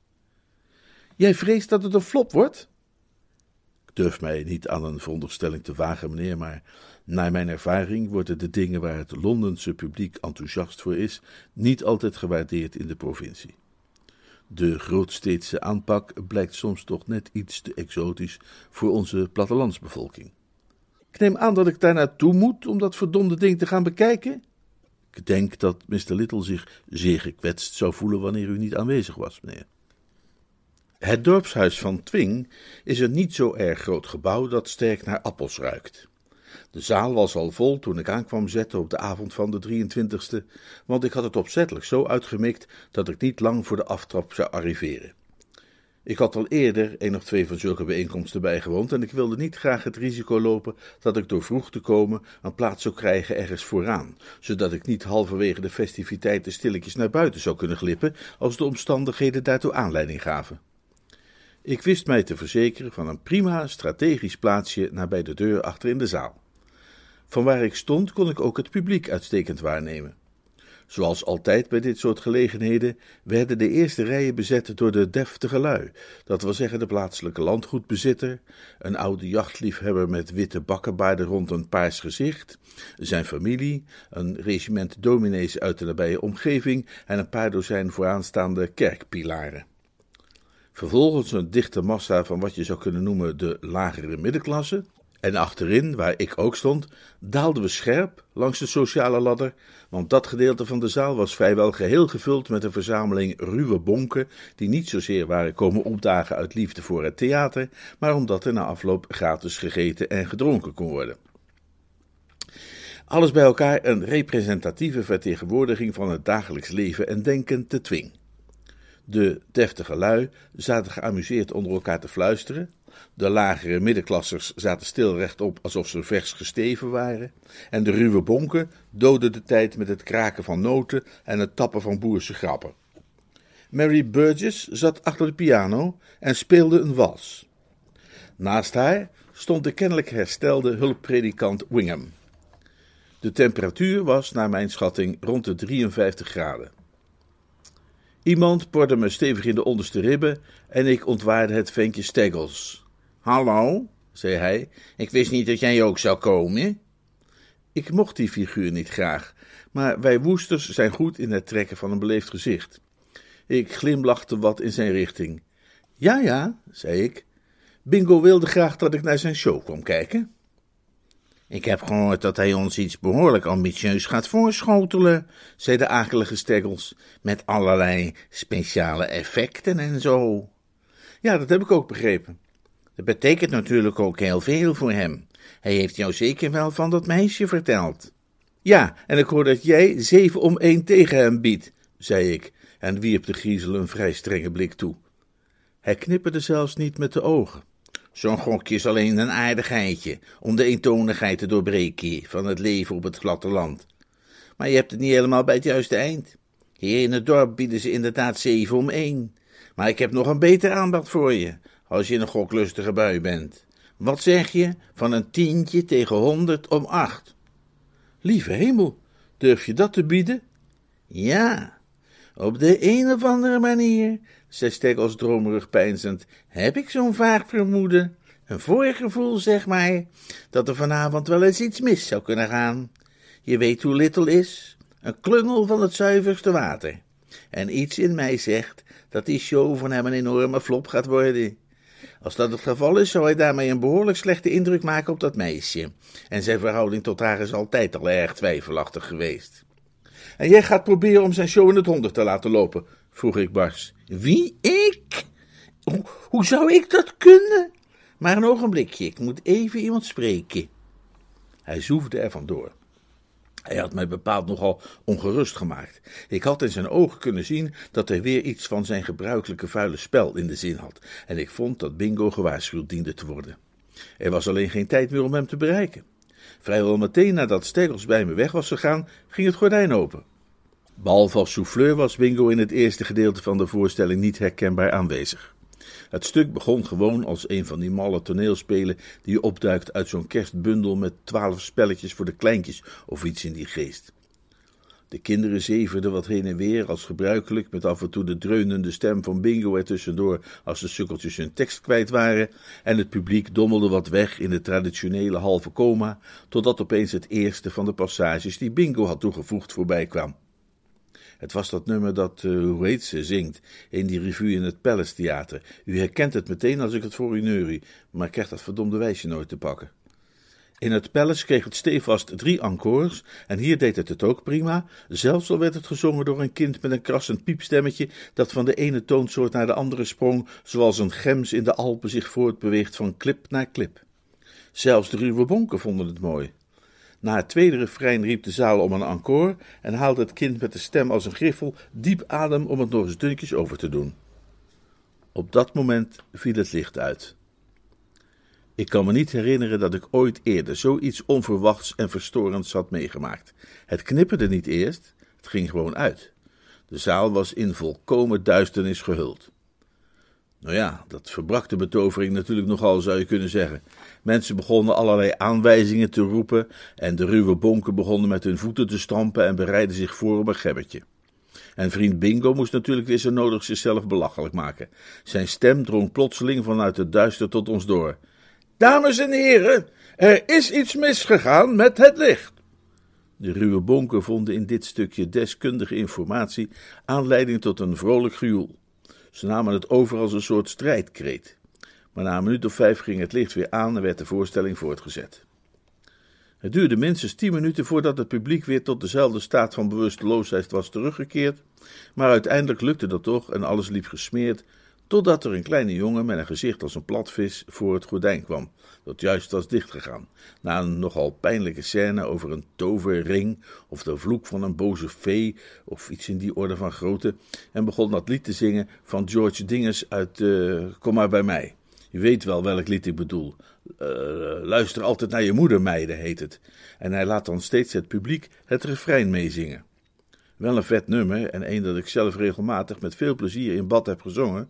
Jij vreest dat het een flop wordt? Ik durf mij niet aan een veronderstelling te wagen, meneer, maar naar mijn ervaring worden de dingen waar het Londense publiek enthousiast voor is, niet altijd gewaardeerd in de provincie. De grootsteedse aanpak blijkt soms toch net iets te exotisch voor onze plattelandsbevolking. Ik neem aan dat ik daar naartoe moet om dat verdomde ding te gaan bekijken. Ik denk dat Mr. Little zich zeer gekwetst zou voelen wanneer u niet aanwezig was, meneer. Het dorpshuis van Twing is een niet zo erg groot gebouw dat sterk naar appels ruikt. De zaal was al vol toen ik aankwam zetten op de avond van de 23e, want ik had het opzettelijk zo uitgemikt dat ik niet lang voor de aftrap zou arriveren. Ik had al eerder een of twee van zulke bijeenkomsten bijgewoond en ik wilde niet graag het risico lopen dat ik door vroeg te komen een plaats zou krijgen ergens vooraan, zodat ik niet halverwege de festiviteiten stilletjes naar buiten zou kunnen glippen als de omstandigheden daartoe aanleiding gaven. Ik wist mij te verzekeren van een prima strategisch plaatsje nabij de deur achter in de zaal. Van waar ik stond kon ik ook het publiek uitstekend waarnemen. Zoals altijd bij dit soort gelegenheden werden de eerste rijen bezet door de deftige lui, dat wil zeggen de plaatselijke landgoedbezitter, een oude jachtliefhebber met witte bakkenbaarden rond een paars gezicht, zijn familie, een regiment dominees uit de nabije omgeving en een paar dozijn vooraanstaande kerkpilaren. Vervolgens een dichte massa van wat je zou kunnen noemen de lagere middenklasse, en achterin, waar ik ook stond, daalden we scherp langs de sociale ladder, want dat gedeelte van de zaal was vrijwel geheel gevuld met een verzameling ruwe bonken, die niet zozeer waren komen opdagen uit liefde voor het theater, maar omdat er na afloop gratis gegeten en gedronken kon worden. Alles bij elkaar een representatieve vertegenwoordiging van het dagelijks leven en denken te Twing. De deftige lui zaten geamuseerd onder elkaar te fluisteren, de lagere middenklassers zaten stil rechtop alsof ze vers gesteven waren. En de ruwe bonken doodden de tijd met het kraken van noten en het tappen van boerse grappen. Mary Burgess zat achter de piano en speelde een wals. Naast haar stond de kennelijk herstelde hulppredikant Wingham. De temperatuur was, naar mijn schatting, rond de 53 graden. Iemand porde me stevig in de onderste ribben en ik ontwaarde het ventje Steggles. Hallo, zei hij, ik wist niet dat jij ook zou komen. Ik mocht die figuur niet graag, maar wij woesters zijn goed in het trekken van een beleefd gezicht. Ik glimlachte wat in zijn richting. Ja, ja, zei ik. Bingo wilde graag dat ik naar zijn show kwam kijken. Ik heb gehoord dat hij ons iets behoorlijk ambitieus gaat voorschotelen, zei de akelige Steggles, met allerlei speciale effecten en zo. Ja, dat heb ik ook begrepen. Dat betekent natuurlijk ook heel veel voor hem. Hij heeft jou zeker wel van dat meisje verteld. Ja, en ik hoor dat jij zeven om één tegen hem biedt, zei ik en wierp de griezel een vrij strenge blik toe. Hij knipperde zelfs niet met de ogen. Zo'n gokje is alleen een aardigheidje om de eentonigheid te doorbreken van het leven op het platteland. Maar je hebt het niet helemaal bij het juiste eind. Hier in het dorp bieden ze inderdaad zeven om één. Maar ik heb nog een beter aanbod voor je als je in een goklustige bui bent. Wat zeg je van een tientje tegen honderd om acht? Lieve hemel, durf je dat te bieden? Ja, op de een of andere manier, zei Steggles dromerig peinzend, heb ik zo'n vaag vermoeden, een voorgevoel, zeg maar, dat er vanavond wel eens iets mis zou kunnen gaan. Je weet hoe Little is, een klungel van het zuiverste water. En iets in mij zegt dat die show van hem een enorme flop gaat worden. Als dat het geval is, zou hij daarmee een behoorlijk slechte indruk maken op dat meisje. En zijn verhouding tot haar is altijd al erg twijfelachtig geweest. En jij gaat proberen om zijn show in het honderd te laten lopen, vroeg ik bars. Wie, ik? Hoe, hoe zou ik dat kunnen? Maar een ogenblikje, ik moet even iemand spreken. Hij zoefde er vandoor. Hij had mij bepaald nogal ongerust gemaakt. Ik had in zijn ogen kunnen zien dat hij weer iets van zijn gebruikelijke vuile spel in de zin had, en ik vond dat Bingo gewaarschuwd diende te worden. Er was alleen geen tijd meer om hem te bereiken. Vrijwel meteen nadat Steggles bij me weg was gegaan, ging het gordijn open. Behalve als souffleur was Bingo in het eerste gedeelte van de voorstelling niet herkenbaar aanwezig. Het stuk begon gewoon als een van die malle toneelspelen die opduikt uit zo'n kerstbundel met twaalf spelletjes voor de kleintjes of iets in die geest. De kinderen zeverden wat heen en weer als gebruikelijk, met af en toe de dreunende stem van Bingo ertussendoor als de sukkeltjes hun tekst kwijt waren, en het publiek dommelde wat weg in de traditionele halve coma, totdat opeens het eerste van de passages die Bingo had toegevoegd voorbij kwam. Het was dat nummer dat, uh, hoe heet ze, zingt in die revue in het Palace Theater. U herkent het meteen als ik het voor u neurie, maar krijgt dat verdomde wijsje nooit te pakken. In het palace kreeg het stevast drie encores en hier deed het het ook prima, zelfs al werd het gezongen door een kind met een krassend piepstemmetje dat van de ene toonsoort naar de andere sprong, zoals een gems in de Alpen zich voortbeweegt van klip naar klip. Zelfs de ruwe bonken vonden het mooi. Na het tweede refrein riep de zaal om een encore en haalde het kind met de stem als een griffel diep adem om het nog eens dunnetjes over te doen. Op dat moment viel het licht uit. Ik kan me niet herinneren dat ik ooit eerder zoiets onverwachts en verstorends had meegemaakt. Het knipperde niet eerst, het ging gewoon uit. De zaal was in volkomen duisternis gehuld. Nou ja, dat verbrak de betovering natuurlijk nogal, zou je kunnen zeggen. Mensen begonnen allerlei aanwijzingen te roepen en de ruwe bonken begonnen met hun voeten te stampen en bereidden zich voor op een gebbetje. En vriend Bingo moest natuurlijk weer zo nodig zichzelf belachelijk maken. Zijn stem drong plotseling vanuit het duister tot ons door. Dames en heren, er is iets misgegaan met het licht. De ruwe bonken vonden in dit stukje deskundige informatie aanleiding tot een vrolijk gejoel. Ze namen het over als een soort strijdkreet. Maar na een minuut of vijf ging het licht weer aan en werd de voorstelling voortgezet. Het duurde minstens tien minuten voordat het publiek weer tot dezelfde staat van bewusteloosheid was teruggekeerd, maar uiteindelijk lukte dat toch en alles liep gesmeerd, totdat er een kleine jongen met een gezicht als een platvis voor het gordijn kwam, dat juist was dichtgegaan, na een nogal pijnlijke scène over een toverring of de vloek van een boze fee of iets in die orde van grootte, en begon dat lied te zingen van George Dinges uit uh, Kom maar bij mij. Je weet wel welk lied ik bedoel. Uh, luister altijd naar je moeder, meiden, heet het. En hij laat dan steeds het publiek het refrein meezingen. Wel een vet nummer en een dat ik zelf regelmatig met veel plezier in bad heb gezongen,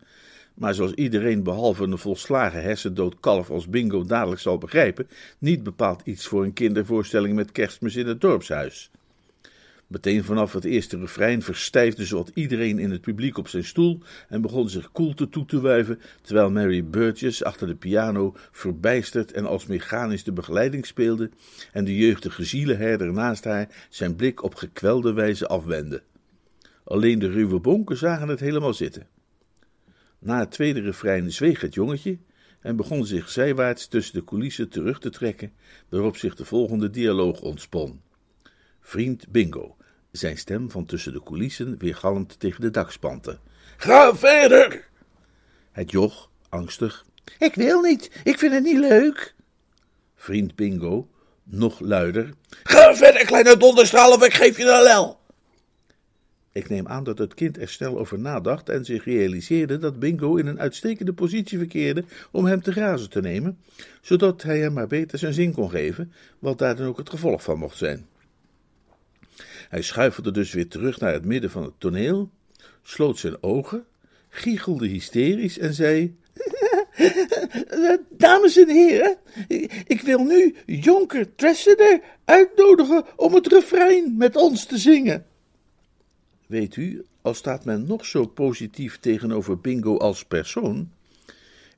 maar zoals iedereen behalve een volslagen hersendood kalf als bingo dadelijk zal begrijpen, niet bepaald iets voor een kindervoorstelling met kerstmis in het dorpshuis. Meteen vanaf het eerste refrein verstijfde zowat iedereen in het publiek op zijn stoel en begon zich koelte toe te wuiven, terwijl Mary Burgess achter de piano verbijsterd en als mechanisch de begeleiding speelde en de jeugdige zielenherder naast haar zijn blik op gekwelde wijze afwendde. Alleen de ruwe bonken zagen het helemaal zitten. Na het tweede refrein zweeg het jongetje en begon zich zijwaarts tussen de coulissen terug te trekken, waarop zich de volgende dialoog ontspon. Vriend Bingo, zijn stem van tussen de coulissen weergalmd tegen de dakspanten. Ga verder! Het joch, angstig. Ik wil niet, ik vind het niet leuk. Vriend Bingo, nog luider. Ga verder, kleine donderstraal, of ik geef je de lel. Ik neem aan dat het kind er snel over nadacht en zich realiseerde dat Bingo in een uitstekende positie verkeerde om hem te grazen te nemen, zodat hij hem maar beter zijn zin kon geven, wat daar dan ook het gevolg van mocht zijn. Hij schuifelde dus weer terug naar het midden van het toneel, sloot zijn ogen, giechelde hysterisch en zei: *laughs* Dames en heren, ik wil nu Jonker Tresseder uitnodigen om het refrein met ons te zingen. Weet u, al staat men nog zo positief tegenover Bingo als persoon,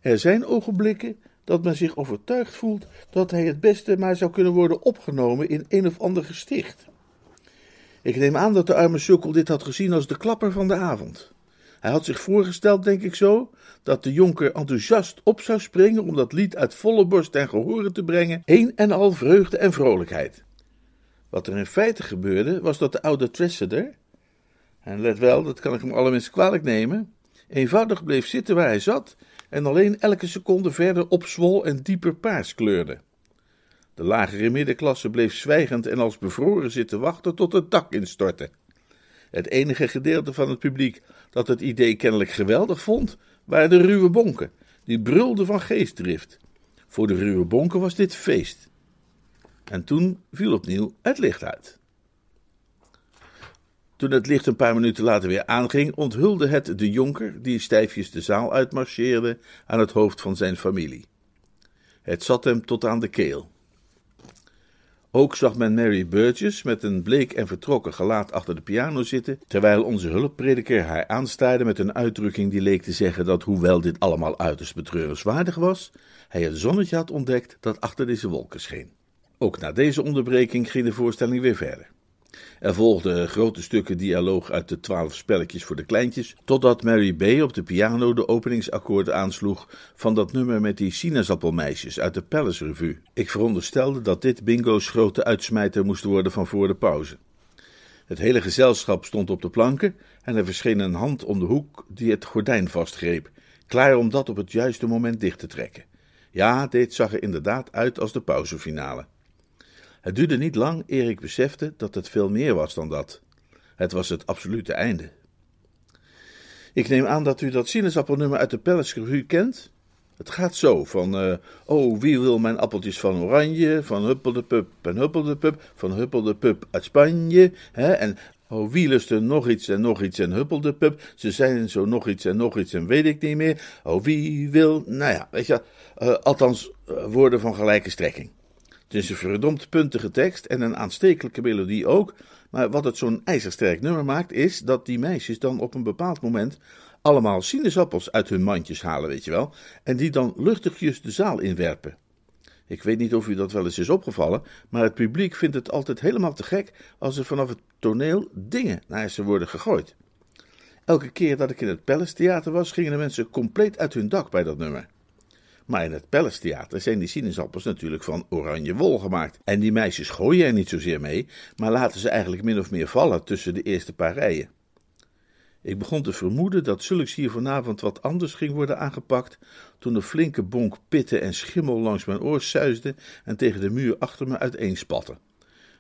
er zijn ogenblikken dat men zich overtuigd voelt dat hij het beste maar zou kunnen worden opgenomen in een of ander gesticht. Ik neem aan dat de arme sukkel dit had gezien als de klapper van de avond. Hij had zich voorgesteld, denk ik zo, dat de jonker enthousiast op zou springen om dat lied uit volle borst ten gehore te brengen, een en al vreugde en vrolijkheid. Wat er in feite gebeurde, was dat de oude Tresseder, en let wel, dat kan ik hem allerminst kwalijk nemen, eenvoudig bleef zitten waar hij zat en alleen elke seconde verder opzwol en dieper paars kleurde. De lagere middenklasse bleef zwijgend en als bevroren zitten wachten tot het dak instortte. Het enige gedeelte van het publiek dat het idee kennelijk geweldig vond, waren de ruwe bonken, die brulden van geestdrift. Voor de ruwe bonken was dit feest. En toen viel opnieuw het licht uit. Toen het licht een paar minuten later weer aanging, onthulde het de jonker, die stijfjes de zaal uitmarcheerde, aan het hoofd van zijn familie. Het zat hem tot aan de keel. Ook zag men Mary Burgess met een bleek en vertrokken gelaat achter de piano zitten, terwijl onze hulpprediker haar aanstaarde met een uitdrukking die leek te zeggen dat, hoewel dit allemaal uiterst betreurenswaardig was, hij het zonnetje had ontdekt dat achter deze wolken scheen. Ook na deze onderbreking ging de voorstelling weer verder. Er volgden grote stukken dialoog uit de twaalf spelletjes voor de kleintjes, totdat Mary B. op de piano de openingsakkoorden aansloeg van dat nummer met die sinaasappelmeisjes uit de Palace Revue. Ik veronderstelde dat dit Bingo's grote uitsmijter moest worden van voor de pauze. Het hele gezelschap stond op de planken en er verscheen een hand om de hoek die het gordijn vastgreep, klaar om dat op het juiste moment dicht te trekken. Ja, dit zag er inderdaad uit als de pauzefinale. Het duurde niet lang eer ik besefte dat het veel meer was dan dat. Het was het absolute einde. Ik neem aan dat u dat sinaasappelnummer uit de Palace kent. Het gaat zo van, uh, oh, wie wil mijn appeltjes van oranje, van huppeldepup en huppeldepup, van huppeldepup uit Spanje, hè, en oh, wie lust er nog iets en nog iets en huppeldepup, ze zijn zo nog iets en nog iets en weet ik niet meer, oh, wie wil, nou ja, weet je, uh, althans, uh, woorden van gelijke strekking. Het is een verdomd puntige tekst en een aanstekelijke melodie ook, maar wat het zo'n ijzersterk nummer maakt, is dat die meisjes dan op een bepaald moment allemaal sinaasappels uit hun mandjes halen, weet je wel, en die dan luchtigjes de zaal inwerpen. Ik weet niet of u dat wel eens is opgevallen, maar het publiek vindt het altijd helemaal te gek als er vanaf het toneel dingen naar ze worden gegooid. Elke keer dat ik in het Palace Theater was, gingen de mensen compleet uit hun dak bij dat nummer. Maar in het Palace Theater zijn die sinaasappels natuurlijk van oranje wol gemaakt. En die meisjes gooien er niet zozeer mee, maar laten ze eigenlijk min of meer vallen tussen de eerste paar rijen. Ik begon te vermoeden dat zulks hier vanavond wat anders ging worden aangepakt, toen een flinke bonk pitten en schimmel langs mijn oor suisde en tegen de muur achter me uiteenspatte.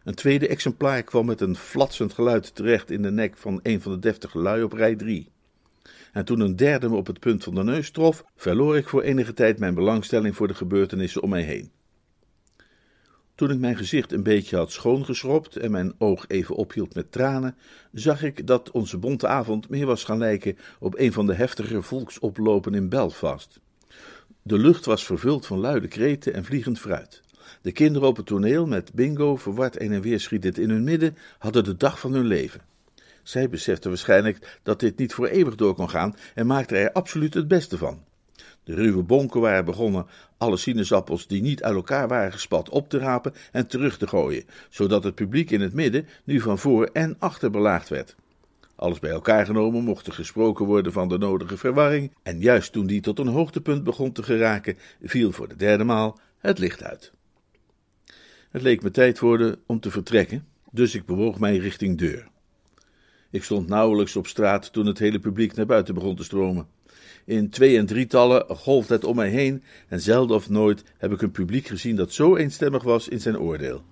Een tweede exemplaar kwam met een flatsend geluid terecht in de nek van een van de deftige lui op rij drie. En toen een derde me op het punt van de neus trof, verloor ik voor enige tijd mijn belangstelling voor de gebeurtenissen om mij heen. Toen ik mijn gezicht een beetje had schoongeschropt en mijn oog even ophield met tranen, zag ik dat onze bonte avond meer was gaan lijken op een van de heftige volksoplopen in Belfast. De lucht was vervuld van luide kreten en vliegend fruit. De kinderen op het toneel, met bingo verward een en weer schietend in hun midden, hadden de dag van hun leven. Zij beseften waarschijnlijk dat dit niet voor eeuwig door kon gaan en maakten er absoluut het beste van. De ruwe bonken waren begonnen alle sinaasappels die niet uit elkaar waren gespat op te rapen en terug te gooien, zodat het publiek in het midden nu van voor en achter belaagd werd. Alles bij elkaar genomen mocht er gesproken worden van de nodige verwarring, en juist toen die tot een hoogtepunt begon te geraken, viel voor de derde maal het licht uit. Het leek me tijd worden om te vertrekken, dus ik bewoog mij richting deur. Ik stond nauwelijks op straat toen het hele publiek naar buiten begon te stromen. In twee- en drietallen golfde het om mij heen en zelden of nooit heb ik een publiek gezien dat zo eenstemmig was in zijn oordeel.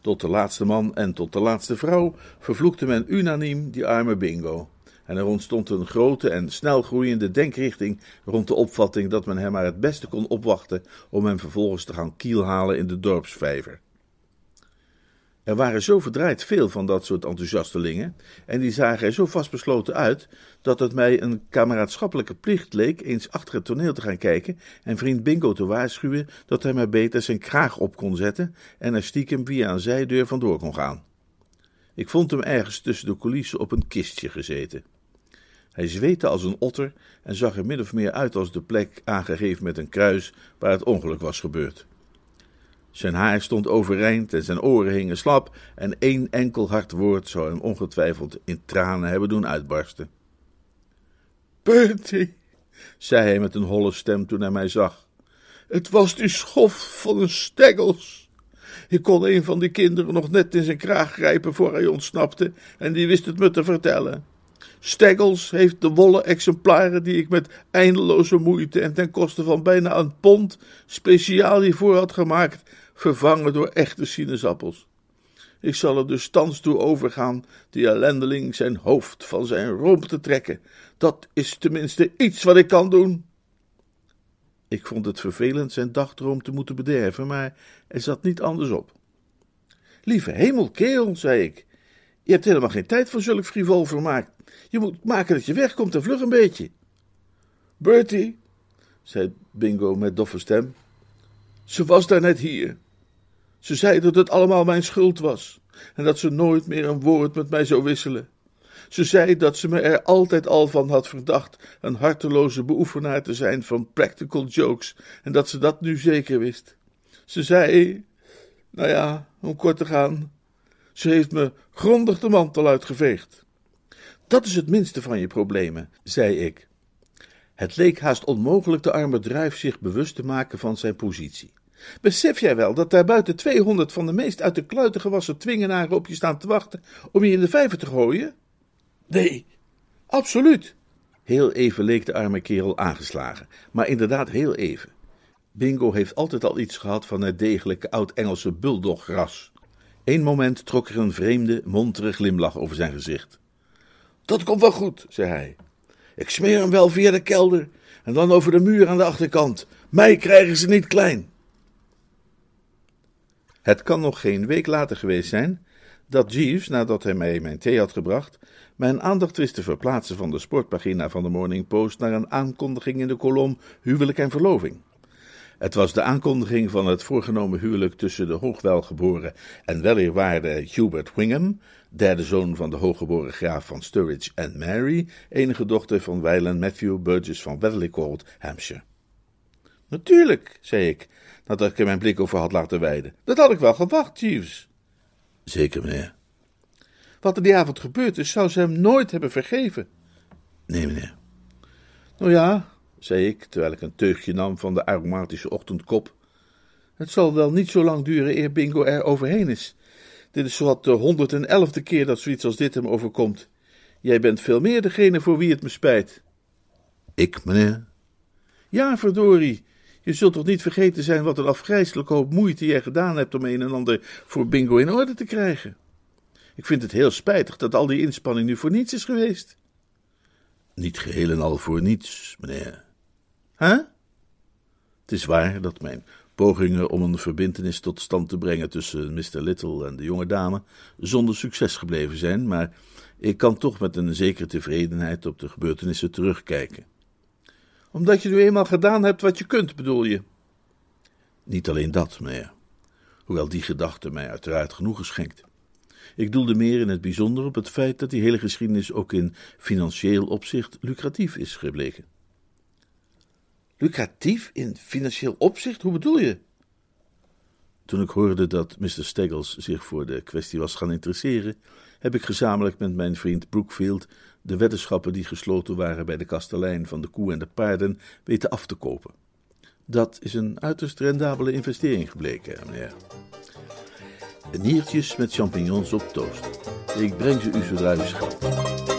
Tot de laatste man en tot de laatste vrouw vervloekte men unaniem die arme bingo. En er ontstond een grote en snel groeiende denkrichting rond de opvatting dat men hem maar het beste kon opwachten om hem vervolgens te gaan kielhalen in de dorpsvijver. Er waren zo verdraaid veel van dat soort enthousiastelingen, en die zagen er zo vastbesloten uit, dat het mij een kameraadschappelijke plicht leek eens achter het toneel te gaan kijken en vriend Bingo te waarschuwen dat hij maar beter zijn kraag op kon zetten en er stiekem via een zijdeur vandoor kon gaan. Ik vond hem ergens tussen de coulissen op een kistje gezeten. Hij zweette als een otter en zag er min of meer uit als de plek aangegeven met een kruis waar het ongeluk was gebeurd. Zijn haar stond overeind en zijn oren hingen slap, en één enkel hard woord zou hem ongetwijfeld in tranen hebben doen uitbarsten. Bertie, zei hij met een holle stem toen hij mij zag, het was die schof van een steggels. Ik kon een van die kinderen nog net in zijn kraag grijpen voor hij ontsnapte, en die wist het me te vertellen. Steggles heeft de wollen exemplaren die ik met eindeloze moeite en ten koste van bijna een pond speciaal hiervoor had gemaakt, vervangen door echte sinaasappels. Ik zal er dus thans toe overgaan die ellendeling zijn hoofd van zijn romp te trekken. Dat is tenminste iets wat ik kan doen. Ik vond het vervelend zijn dagdroom te moeten bederven, maar er zat niet anders op. Lieve hemel, kerel, zei ik, je hebt helemaal geen tijd voor zulk frivol vermaak. Je moet maken dat je wegkomt en vlug een beetje. Bertie, zei Bingo met doffe stem, ze was daar net hier. Ze zei dat het allemaal mijn schuld was en dat ze nooit meer een woord met mij zou wisselen. Ze zei dat ze me er altijd al van had verdacht een harteloze beoefenaar te zijn van practical jokes en dat ze dat nu zeker wist. Ze zei, nou ja, om kort te gaan, Ze heeft me grondig de mantel uitgeveegd. Dat is het minste van je problemen, zei ik. Het leek haast onmogelijk de arme druif zich bewust te maken van zijn positie. Besef jij wel dat daar buiten tweehonderd van de meest uit de kluiten gewassen twingenaren op je staan te wachten om je in de vijver te gooien? Nee, absoluut. Heel even leek de arme kerel aangeslagen, maar inderdaad heel even. Bingo heeft altijd al iets gehad van het degelijke oud-Engelse buldoggras. Eén moment trok er een vreemde, montere glimlach over zijn gezicht. Dat komt wel goed, zei hij. Ik smeer hem wel via de kelder en dan over de muur aan de achterkant. Mij krijgen ze niet klein. Het kan nog geen week later geweest zijn dat Jeeves, nadat hij mij mijn thee had gebracht, mijn aandacht wist te verplaatsen van de sportpagina van de Morning Post naar een aankondiging in de kolom Huwelijk en Verloving. Het was de aankondiging van het voorgenomen huwelijk tussen de hoogwelgeboren en weleerwaarde Hubert Wingham, derde zoon van de hooggeboren graaf van Sturridge en Mary, enige dochter van wijlen Matthew Burgess van Weatherlycourt, Hampshire. Natuurlijk, zei ik, nadat ik er mijn blik over had laten weiden. Dat had ik wel gewacht, Jeeves. Zeker, meneer. Wat er die avond gebeurd is, zou ze hem nooit hebben vergeven. Nee, meneer. Nou ja, zei ik, terwijl ik een teugje nam van de aromatische ochtendkop. Het zal wel niet zo lang duren eer Bingo er overheen is. Dit is zowat de honderd en elfde keer dat zoiets als dit hem overkomt. Jij bent veel meer degene voor wie het me spijt. Ik, meneer? Ja, verdorie. Je zult toch niet vergeten zijn wat een afgrijselijke hoop moeite jij gedaan hebt om een en ander voor Bingo in orde te krijgen. Ik vind het heel spijtig dat al die inspanning nu voor niets is geweest. Niet geheel en al voor niets, meneer. Huh? Het is waar dat mijn pogingen om een verbintenis tot stand te brengen tussen Mr. Little en de jonge dame zonder succes gebleven zijn, maar ik kan toch met een zekere tevredenheid op de gebeurtenissen terugkijken. Omdat je nu eenmaal gedaan hebt wat je kunt, bedoel je? Niet alleen dat, meneer. Hoewel die gedachte mij uiteraard genoeg geschenkt. Ik doelde meer in het bijzonder op het feit dat die hele geschiedenis ook in financieel opzicht lucratief is gebleken. Lucratief in financieel opzicht? Hoe bedoel je? Toen ik hoorde dat Mr. Steggles zich voor de kwestie was gaan interesseren, heb ik gezamenlijk met mijn vriend Brookfield de weddenschappen die gesloten waren bij de kastelein van de koe en de paarden weten af te kopen. Dat is een uiterst rendabele investering gebleken, meneer. Niertjes met champignons op toast. Ik breng ze u zodra u schat.